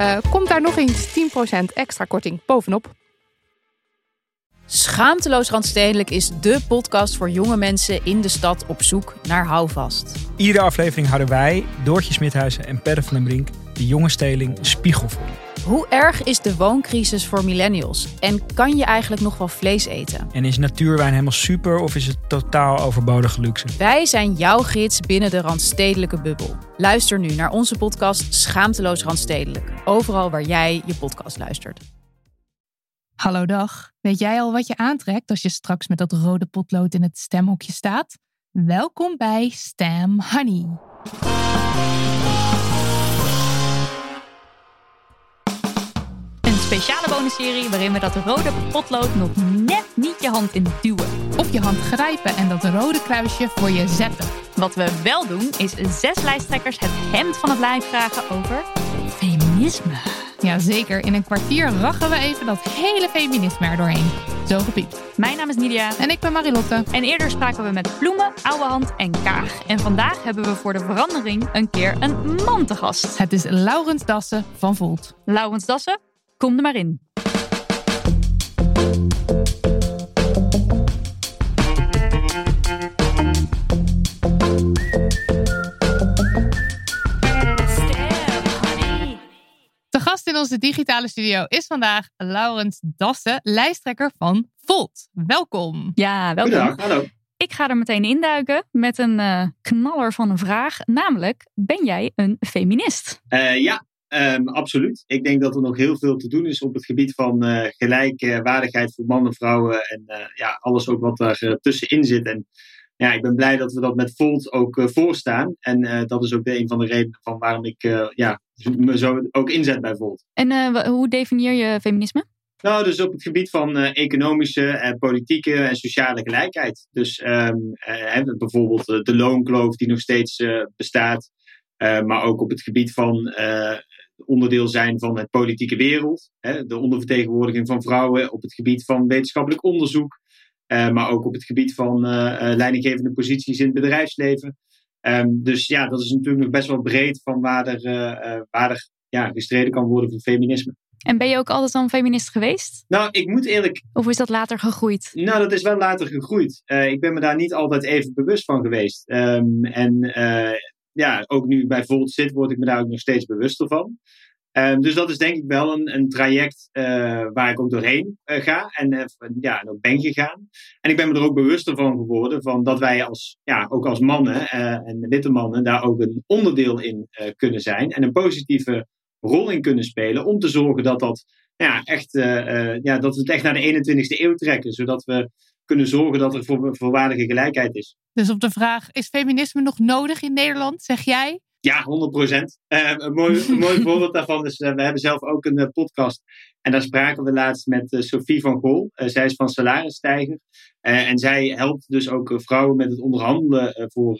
uh, komt daar nog eens 10% extra korting bovenop. Schaamteloos Randstedelijk is de podcast voor jonge mensen in de stad op zoek naar houvast. Iedere aflevering houden wij, Doortje Smithuizen en Perre van den Brink, de jonge steling spiegelvol. Hoe erg is de wooncrisis voor millennials? En kan je eigenlijk nog wel vlees eten? En is natuurwijn helemaal super of is het totaal overbodige luxe? Wij zijn jouw gids binnen de Randstedelijke bubbel. Luister nu naar onze podcast Schaamteloos Randstedelijk. Overal waar jij je podcast luistert. Hallo dag. Weet jij al wat je aantrekt als je straks met dat rode potlood in het stemhokje staat? Welkom bij Stem Honey. Speciale bonusserie waarin we dat rode potlood nog net niet je hand in duwen. Op je hand grijpen en dat rode kruisje voor je zetten. Wat we wel doen is zes lijsttrekkers het hemd van het lijf vragen over feminisme. Jazeker, in een kwartier rachen we even dat hele feminisme er doorheen. Zo gepiept. Mijn naam is Nidia. En ik ben Marilotte. En eerder spraken we met Bloemen, Ouwehand en Kaag. En vandaag hebben we voor de verandering een keer een man te gast. Het is Laurens Dassen van Volt. Laurens Dassen, Kom er maar in. De gast in onze digitale studio is vandaag Laurens Dassen, lijsttrekker van Volt. Welkom. Ja, welkom. Goedendag, hallo. Ik ga er meteen induiken met een uh, knaller van een vraag. Namelijk, ben jij een feminist? Uh, ja, Um, absoluut. Ik denk dat er nog heel veel te doen is op het gebied van uh, gelijkwaardigheid voor mannen en vrouwen. En uh, ja, alles ook wat daar uh, tussenin zit. En ja, ik ben blij dat we dat met Volt ook voorstaan. En dat is ook de, een van de redenen van waarom ik ja, me zo ook inzet bij Volt. En hoe definieer je feminisme? Nou, dus op het gebied van economische, politieke en sociale gelijkheid. Dus um, bijvoorbeeld de loonkloof die nog steeds bestaat. maar ook op het gebied van onderdeel zijn van het politieke wereld. Hè, de ondervertegenwoordiging van vrouwen op het gebied van wetenschappelijk onderzoek. Uh, maar ook op het gebied van uh, leidinggevende posities in het bedrijfsleven. Um, dus ja, dat is natuurlijk nog best wel breed van waar er, waar er ja, gestreden kan worden voor feminisme. En ben je ook altijd al een feminist geweest? Nou, ik moet eerlijk. Of is dat later gegroeid? Nou, dat is wel later gegroeid. ik ben me daar niet altijd even bewust van geweest. Um, en ja, ook nu bij Volt zit, word ik me daar ook nog steeds bewuster van. Um, dus dat is denk ik wel een, een traject uh, waar ik ook doorheen uh, ga en uh, ja, ook ben gegaan. En ik ben me er ook bewuster van geworden van dat wij als, ja, ook als mannen en witte mannen daar ook een onderdeel in kunnen zijn en een positieve rol in kunnen spelen om te zorgen dat dat ja, echt, ja, dat we het echt naar de 21ste eeuw trekken, zodat we kunnen zorgen dat er voor, voorwaardige gelijkheid is. Dus op de vraag, is feminisme nog nodig in Nederland, zeg jij? Ja, 100 procent. Uh, een, mooi, een mooi voorbeeld daarvan is, uh, we hebben zelf ook een uh, podcast. En daar spraken we laatst met Sophie van Gol. zij is van Salarisstijger. en zij helpt dus ook vrouwen met het onderhandelen voor,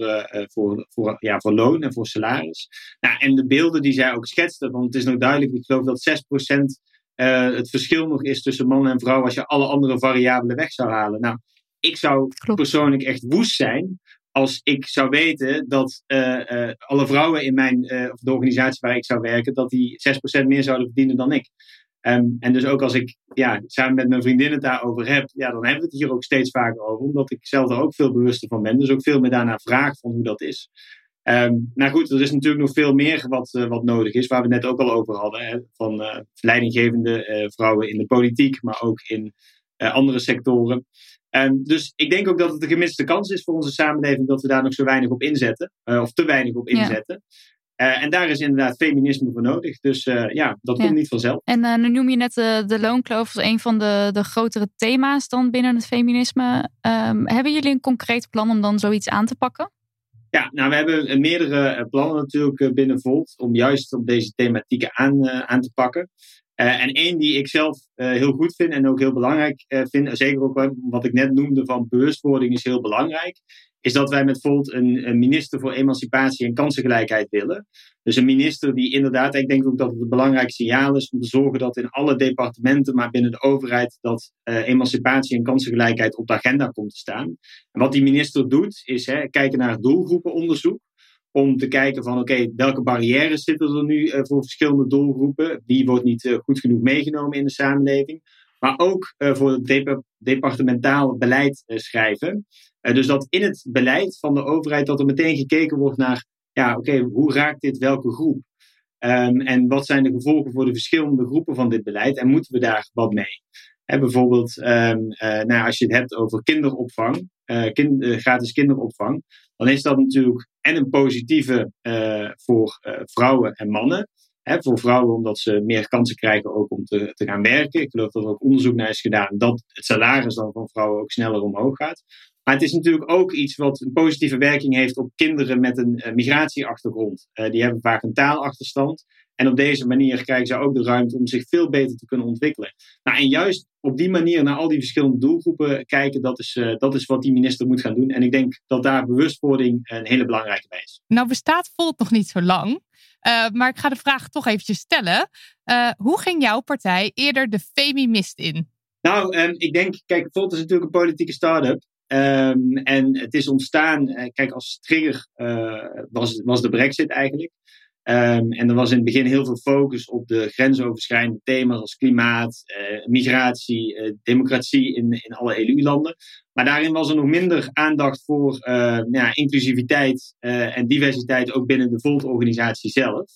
voor, voor, ja, voor loon en voor salaris. Nou, en de beelden die zij ook schetste, want het is nog duidelijk, ik geloof dat 6 procent het verschil nog is tussen man en vrouw als je alle andere variabelen weg zou halen. Nou, ik zou Klopt. persoonlijk echt woest zijn als ik zou weten dat uh, uh, alle vrouwen in mijn, of de organisatie waar ik zou werken, dat die 6% meer zouden verdienen dan ik. Um, en dus ook als ik ja, samen met mijn vriendinnen het daarover heb, ja, dan hebben we het hier ook steeds vaker over, omdat ik zelf er ook veel bewuster van ben. Dus ook veel meer daarna vraag van hoe dat is. Um, nou goed, er is natuurlijk nog veel meer wat, wat nodig is, waar we het net ook al over hadden. Hè, van leidinggevende vrouwen in de politiek, maar ook in andere sectoren. Um, dus ik denk ook dat het een gemiste kans is voor onze samenleving dat we daar nog zo weinig op inzetten, of te weinig op inzetten. en daar is inderdaad feminisme voor nodig. Dus ja, dat komt niet vanzelf. En nu noem je net de loonkloof als een van de, de grotere thema's dan binnen het feminisme. Um, hebben jullie een concreet plan om dan zoiets aan te pakken? Ja, nou we hebben meerdere plannen natuurlijk binnen Volt om juist op deze thematieken aan, aan te pakken. En één die ik zelf heel goed vind en ook heel belangrijk uh, vind, zeker ook wat ik net noemde van bewustwording is heel belangrijk, is dat wij met Volt een, een, minister voor emancipatie en kansengelijkheid willen. Dus een minister die inderdaad, ik denk ook dat het een belangrijk signaal is om te zorgen dat in alle departementen, maar binnen de overheid, dat emancipatie en kansengelijkheid op de agenda komt te staan. En wat die minister doet, is hè, kijken naar doelgroepenonderzoek om te kijken van oké, welke barrières zitten er nu uh, voor verschillende doelgroepen? Wie wordt niet uh, goed genoeg meegenomen in de samenleving? Maar ook voor het dep departementaal beleid schrijven. Dus dat in het beleid van de overheid dat er meteen gekeken wordt naar, ja oké, hoe raakt dit welke groep? Um, en wat zijn de gevolgen voor de verschillende groepen van dit beleid? En moeten we daar wat mee? Hè, bijvoorbeeld, um, nou, als je het hebt over kinderopvang, kind, gratis kinderopvang, dan is dat natuurlijk en een positieve voor vrouwen en mannen. Voor vrouwen omdat ze meer kansen krijgen ook om te, te gaan werken. Ik geloof dat er ook onderzoek naar is gedaan dat het salaris dan van vrouwen ook sneller omhoog gaat. Maar het is natuurlijk ook iets wat een positieve werking heeft op kinderen met een uh, migratieachtergrond. die hebben vaak een taalachterstand. En op deze manier krijgen ze ook de ruimte om zich veel beter te kunnen ontwikkelen. Nou, en juist op die manier naar al die verschillende doelgroepen kijken, dat is, uh, dat is wat die minister moet gaan doen. En ik denk dat daar bewustwording een hele belangrijke bij is. Nou bestaat Volt nog niet zo lang. Uh, maar ik ga de vraag toch eventjes stellen. Uh, hoe ging jouw partij eerder de Femimist in? Nou, um, ik denk, kijk, Volt is natuurlijk een politieke start-up. Um, en het is ontstaan, kijk, als trigger was, was de brexit eigenlijk. Um, en er was in het begin heel veel focus op de grensoverschrijdende thema's als klimaat, uh, migratie, uh, democratie in, in alle EU-landen. Maar daarin was er nog minder aandacht voor uh, nou ja, inclusiviteit en diversiteit ook binnen de Volt-organisatie zelf.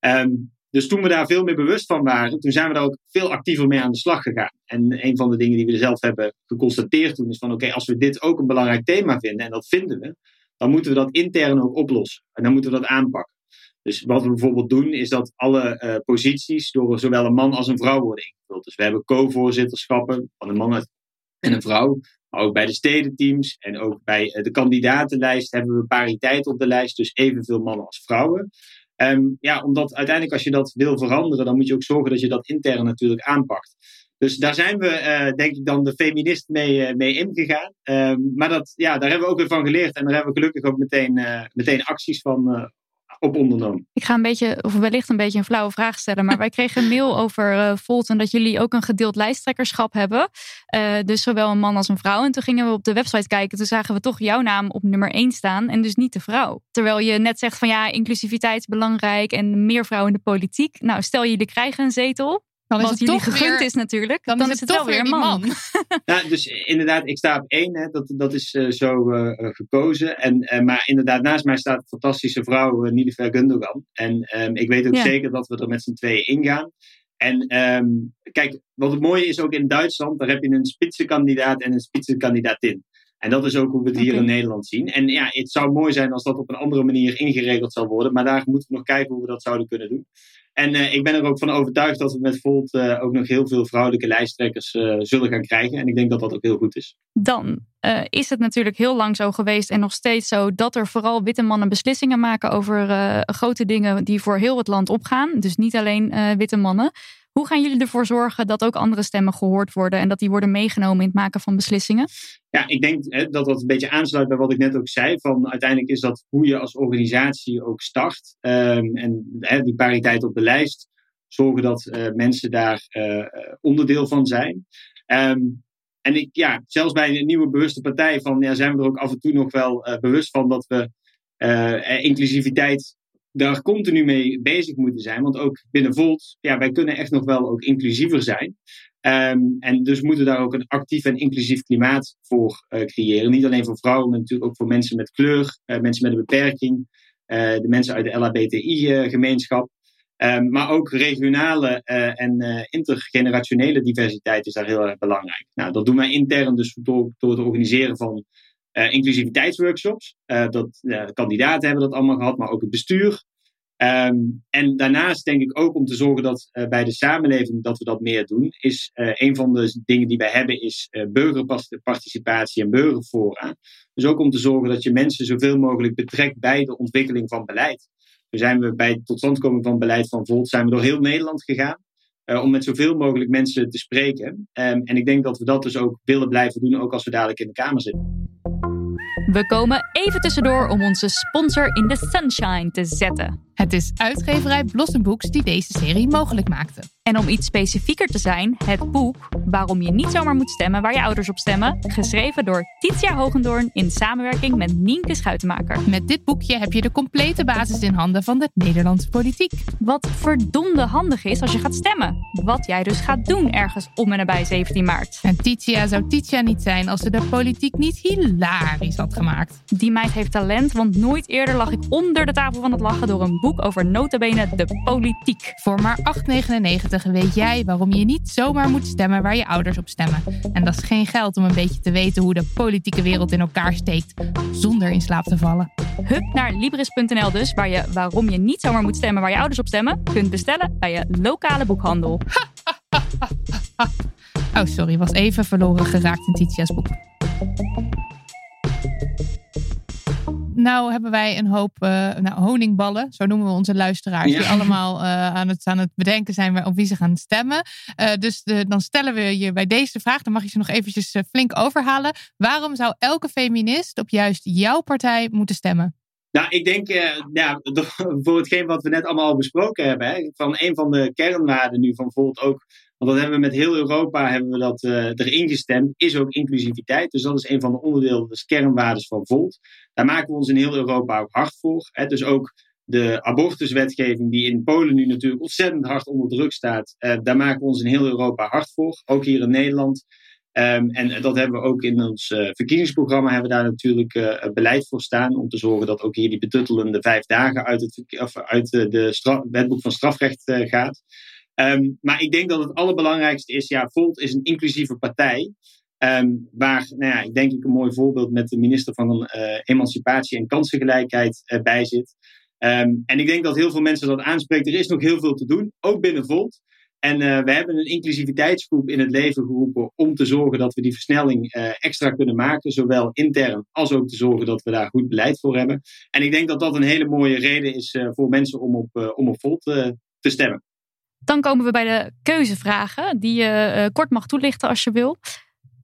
Um, dus toen we daar veel meer bewust van waren, toen zijn we daar ook veel actiever mee aan de slag gegaan. En een van de dingen die we zelf hebben geconstateerd toen is van oké, als we dit ook een belangrijk thema vinden, en dat vinden we, dan moeten we dat intern ook oplossen. En dan moeten we dat aanpakken. Dus wat we bijvoorbeeld doen, is dat alle uh, posities door zowel een man als een vrouw worden ingevuld. Dus we hebben co-voorzitterschappen van een man en een vrouw. Maar ook bij de stedenteams en ook bij uh, de kandidatenlijst hebben we pariteit op de lijst. Dus evenveel mannen als vrouwen. Um, ja, omdat uiteindelijk als je dat wil veranderen, dan moet je ook zorgen dat je dat intern natuurlijk aanpakt. Dus daar zijn we, uh, denk ik, dan de feminist mee, mee ingegaan. Um, maar dat, ja, daar hebben we ook weer van geleerd. En daar hebben we gelukkig ook meteen, meteen acties van, op? Ik ga een beetje, of wellicht een beetje een flauwe vraag stellen. Maar wij kregen een mail over Volt en dat jullie ook een gedeeld lijsttrekkerschap hebben. Uh, dus zowel een man als een vrouw. En toen gingen we op de website kijken. Toen zagen we toch jouw naam op nummer 1 staan. En dus niet de vrouw. Terwijl je net zegt van ja, inclusiviteit is belangrijk. En meer vrouwen in de politiek. Nou, stel jullie krijgen een zetel. Dan is Wat het jullie gegund is natuurlijk. Dan, is het, toch weer een man. man. ja, dus inderdaad, ik sta op één. Hè, dat, dat is uh, zo uh, gekozen. En, uh, maar inderdaad, naast mij staat een fantastische vrouw, uh, Nilüfer Gundogan. En um, ik weet ook ja. zeker dat we er met z'n tweeën ingaan. En um, kijk, wat het mooie is ook in Duitsland, daar heb je een spitsenkandidaat en een spitsenkandidatin. En dat is ook hoe we het hier in Nederland zien. En ja, het zou mooi zijn als dat op een andere manier ingeregeld zou worden. Maar daar moeten we nog kijken hoe we dat zouden kunnen doen. En uh, ik ben er ook van overtuigd dat we met Volt uh, ook nog heel veel vrouwelijke lijsttrekkers uh, zullen gaan krijgen. En ik denk dat dat ook heel goed is. Dan is het natuurlijk heel lang zo geweest en nog steeds zo dat er vooral witte mannen beslissingen maken over grote dingen die voor heel het land opgaan. Dus niet alleen witte mannen. Hoe gaan jullie ervoor zorgen dat ook andere stemmen gehoord worden en dat die worden meegenomen in het maken van beslissingen? Ja, ik denk hè, dat dat een beetje aansluit bij wat ik net ook zei. Van uiteindelijk is dat hoe je als organisatie ook start. Um, en hè, die pariteit op de lijst. Zorgen dat uh, mensen daar uh, onderdeel van zijn. Um, en ik, ja, zelfs bij een nieuwe bewuste partij van, ja, zijn we er ook af en toe nog wel uh, bewust van dat we inclusiviteit daar continu mee bezig moeten zijn. Want ook binnen Volt, ja, wij kunnen echt nog wel ook inclusiever zijn. Um, en dus moeten daar ook een actief en inclusief klimaat voor uh, creëren. Niet alleen voor vrouwen, maar natuurlijk ook voor mensen met kleur, uh, mensen met een beperking, uh, de mensen uit de LHBTI-gemeenschap. Um, maar ook regionale en intergenerationele diversiteit is daar heel erg belangrijk. Nou, dat doen wij intern dus door, door het organiseren van inclusiviteitsworkshops. dat, kandidaten hebben dat allemaal gehad, maar ook het bestuur. Ehm, en daarnaast denk ik ook om te zorgen dat uh, bij de samenleving dat we dat meer doen, is uh, een van de dingen die wij hebben is uh, burgerparticipatie en burgerfora. Dus ook om te zorgen dat je mensen zoveel mogelijk betrekt bij de ontwikkeling van beleid. Toen zijn we bij de totstandkoming van beleid van Volt zijn we door heel Nederland gegaan. om met zoveel mogelijk mensen te spreken. Um, en ik denk dat we dat dus ook willen blijven doen, ook als we dadelijk in de Kamer zitten. We komen even tussendoor om onze sponsor in de sunshine te zetten. Het is uitgeverij Blossom Books die deze serie mogelijk maakte. En om iets specifieker te zijn, het boek Waarom je niet zomaar moet stemmen waar je ouders op stemmen, geschreven door Titia Hogendoorn in samenwerking met Nienke Schuitenmaker. Met dit boekje heb je de complete basis in handen van de Nederlandse politiek. Wat verdomde handig is als je gaat stemmen. Wat jij dus gaat doen ergens om en nabij 17 maart. En Titia zou Titia niet zijn als ze de politiek niet hilarisch had gemaakt. Die meid heeft talent, want nooit eerder lag ik onder de tafel van het lachen door een boek over notabene de politiek. Voor maar 8,99 weet jij waarom je niet zomaar moet stemmen waar je ouders op stemmen. En dat is geen geld om een beetje te weten hoe de politieke wereld in elkaar steekt, zonder in slaap te vallen. Hup naar Libris.nl dus, waar je waarom je niet zomaar moet stemmen waar je ouders op stemmen, kunt bestellen bij je lokale boekhandel. oh, sorry, was even verloren geraakt in Titia's boek. Nou hebben wij een hoop uh, nou, honingballen, zo noemen we onze luisteraars, ja. die allemaal uh, aan, het, aan het bedenken zijn op wie ze gaan stemmen. Uh, dus de, dan stellen we je bij deze vraag, dan mag je ze nog eventjes flink overhalen. Waarom zou elke feminist op juist jouw partij moeten stemmen? Nou, ik denk ja, voor hetgeen wat we net allemaal al besproken hebben, hè, van een van de kernwaarden nu van Volt ook want dat hebben we met heel Europa hebben we dat, uh, erin gestemd. Is ook inclusiviteit. Dus dat is een van de onderdelen, dus kernwaarden van Volt. Daar maken we ons in heel Europa ook hard voor. Hè. Dus ook de abortuswetgeving, die in Polen nu natuurlijk ontzettend hard onder druk staat. Uh, daar maken we ons in heel Europa hard voor. Ook hier in Nederland. Um, en dat hebben we ook in ons uh, verkiezingsprogramma hebben we daar natuurlijk beleid voor staan. Om te zorgen dat ook hier die betuttelende vijf dagen uit het, of uit de wetboek van strafrecht gaat. Um, maar ik denk dat het allerbelangrijkste is, ja, Volt is een inclusieve partij. Um, waar, nou ja, ik denk ik een mooi voorbeeld met de minister van uh, Emancipatie en Kansengelijkheid uh, bij zit. Um, en ik denk dat heel veel mensen dat aanspreken. Er is nog heel veel te doen, ook binnen Volt. En uh, we hebben een inclusiviteitsgroep in het leven geroepen om te zorgen dat we die versnelling extra kunnen maken. Zowel intern als ook te zorgen dat we daar goed beleid voor hebben. En ik denk dat dat een hele mooie reden is voor mensen om op, om op Volt te stemmen. Dan komen we bij de keuzevragen, die je uh, kort mag toelichten als je wil.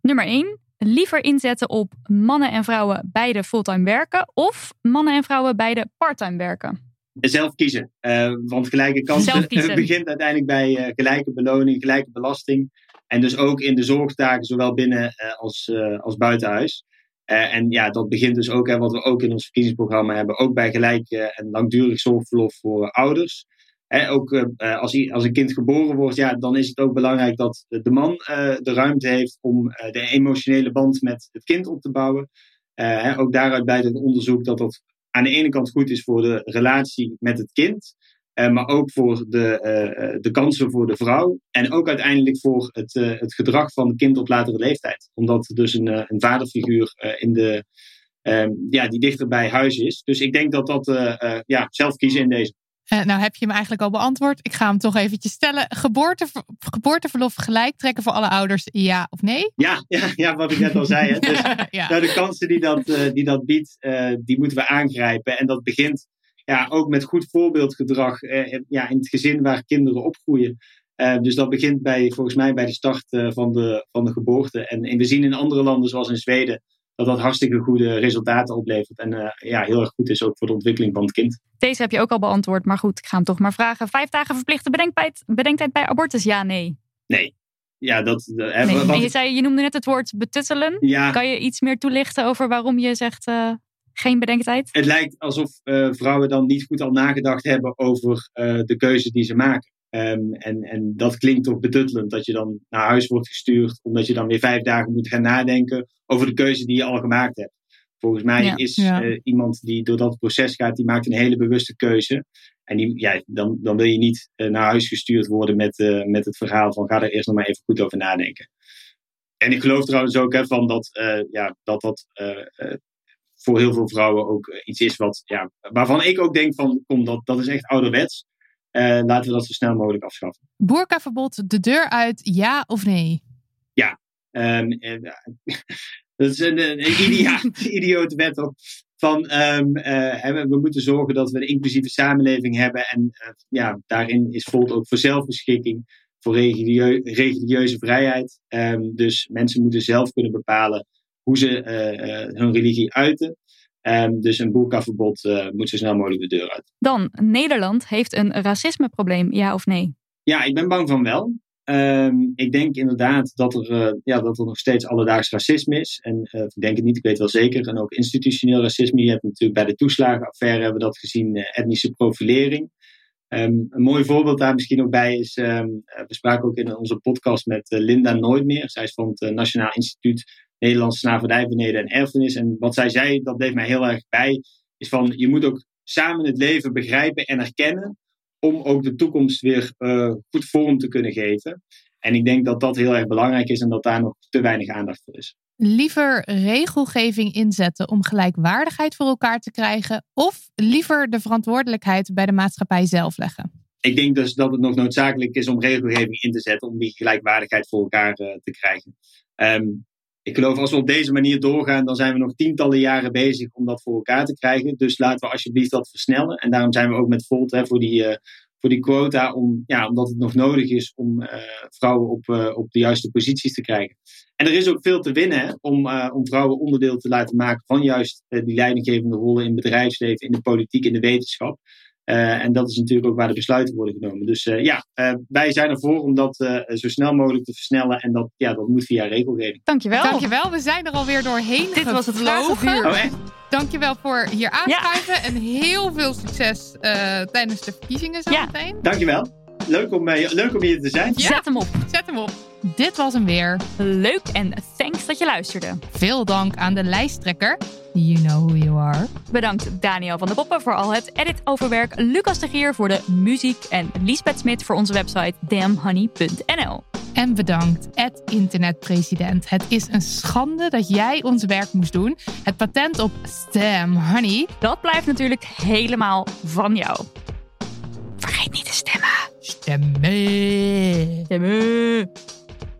Nummer 1. Liever inzetten op mannen en vrouwen beide fulltime werken of mannen en vrouwen beide parttime werken? Zelf kiezen. Uh, want gelijke kansen begint uiteindelijk bij uh, gelijke beloning, gelijke belasting. En dus ook in de zorgtaken, zowel binnen als, als buitenhuis. en ja, dat begint dus ook, hè, wat we ook in ons verkiezingsprogramma hebben, ook bij gelijk en langdurig zorgverlof voor ouders ook uh, als, als, een kind geboren wordt, ja, dan is het ook belangrijk dat de man uh, de ruimte heeft om de emotionele band met het kind op te bouwen. Hè, ook daaruit blijkt het onderzoek dat dat aan de ene kant goed is voor de relatie met het kind, maar ook voor de, de kansen voor de vrouw. En ook uiteindelijk voor het, het gedrag van het kind op latere leeftijd. Omdat er dus een, een vaderfiguur in de, ehm, ja, die dichter bij huis is. Dus ik denk dat dat ja, zelf kiezen in deze. Uh, nou heb je hem eigenlijk al beantwoord. Ik ga hem toch eventjes stellen. Geboorte, geboorteverlof gelijk trekken voor alle ouders, ja of nee? Ja, ja, ja wat ik net al zei. Hè. Dus, ja. nou, de kansen die dat, uh, die dat biedt, uh, die moeten we aangrijpen. En dat begint ja, ook met goed voorbeeldgedrag ja, in het gezin waar kinderen opgroeien. dus dat begint bij, volgens mij bij de start van, de, van de geboorte. En, en we zien in andere landen, zoals in Zweden, dat dat hartstikke goede resultaten oplevert. En uh, ja, heel erg goed is ook voor de ontwikkeling van het kind. Deze heb je ook al beantwoord, maar goed, ik ga hem toch maar vragen. Vijf dagen verplichte bedenktijd, bedenktijd bij abortus, ja, nee? Nee. Ja, dat, nee. Wat... je, zei, je noemde net het woord betuttelen. Ja. Kan je iets meer toelichten over waarom je zegt uh, geen bedenktijd? Het lijkt alsof vrouwen dan niet goed al nagedacht hebben over de keuze die ze maken. Um, en, en dat klinkt toch betuttelend dat je dan naar huis wordt gestuurd, omdat je dan weer vijf dagen moet gaan nadenken over de keuze die je al gemaakt hebt. Volgens mij ja, is ja. Uh, iemand die door dat proces gaat, die maakt een hele bewuste keuze. En die, ja, dan, dan wil je niet uh, naar huis gestuurd worden met, uh, met het verhaal van ga er eerst nog maar even goed over nadenken. En ik geloof trouwens ook hè, van dat, ja, dat, dat voor heel veel vrouwen ook iets is wat, ja, waarvan ik ook denk van, kom, dat, dat is echt ouderwets. Laten we dat zo snel mogelijk afschaffen. Boerkaverbod de deur uit, ja of nee? Ja. Um, dat is een, een, idiote wet van um, we moeten zorgen dat we een inclusieve samenleving hebben. En ja, daarin is Volt ook voor zelfbeschikking voor religieuze vrijheid. Um, dus mensen moeten zelf kunnen bepalen hoe ze hun religie uiten. Um, dus een boerkaverbod uh, moet zo snel mogelijk de deur uit. Dan, Nederland heeft een racismeprobleem, ja of nee? Ja, ik ben bang van wel. Um, ik denk inderdaad dat er, uh, ja, dat er nog steeds alledaags racisme is. En uh, ik denk het niet, ik weet wel zeker. En ook institutioneel racisme. Je hebt natuurlijk bij de toeslagenaffaire hebben we dat gezien, etnische profilering. Um, een mooi voorbeeld daar misschien ook bij is, we spraken ook in onze podcast met Linda Nooitmeer. Zij is van het Nationaal Instituut Nederlandse Slavernij, Beneden en Erfenis. En wat zij zei, dat bleef mij heel erg bij, is van je moet ook samen het leven begrijpen en erkennen om ook de toekomst weer uh, goed vorm te kunnen geven. En ik denk dat dat heel erg belangrijk is en dat daar nog te weinig aandacht voor is liever regelgeving inzetten om gelijkwaardigheid voor elkaar te krijgen, of liever de verantwoordelijkheid bij de maatschappij zelf leggen? Ik denk dus dat het nog noodzakelijk is om regelgeving in te zetten om die gelijkwaardigheid voor elkaar uh, te krijgen. Um, ik geloof als we op deze manier doorgaan, dan zijn we nog tientallen jaren bezig om dat voor elkaar te krijgen. Dus laten we alsjeblieft dat versnellen. En daarom zijn we ook met Volt hè, voor die. Uh, voor die quota, om, ja, omdat het nog nodig is om uh, vrouwen op, uh, op de juiste posities te krijgen. En er is ook veel te winnen om, om vrouwen onderdeel te laten maken van juist die leidinggevende rollen in het bedrijfsleven, in de politiek, in de wetenschap. En dat is natuurlijk ook waar de besluiten worden genomen. Dus ja, wij zijn ervoor om dat zo snel mogelijk te versnellen. En dat, ja, dat moet via regelgeving. Dankjewel. Dankjewel. We zijn er alweer doorheen Dit was het vragenuur. Oh, echt? Dankjewel voor hier aanschuiven. Ja. En heel veel succes uh, tijdens de verkiezingen zometeen. Ja. Dankjewel. Leuk om, uh, leuk om hier te zijn. Ja. Zet hem op. Zet hem op. Dit was hem weer. Leuk en thanks dat je luisterde. Veel dank aan de lijsttrekker. You know who you are. Bedankt Daniel van der Poppen voor al het editoverwerk. Lucas de Gier voor de muziek. En Lisbeth Smit voor onze website damnhoney.nl. En bedankt, Ed Internetpresident. Het is een schande dat jij ons werk moest doen. Het patent op Stem Honey. Dat blijft natuurlijk helemaal van jou. Vergeet niet te stemmen. Stemmen. Stemmen.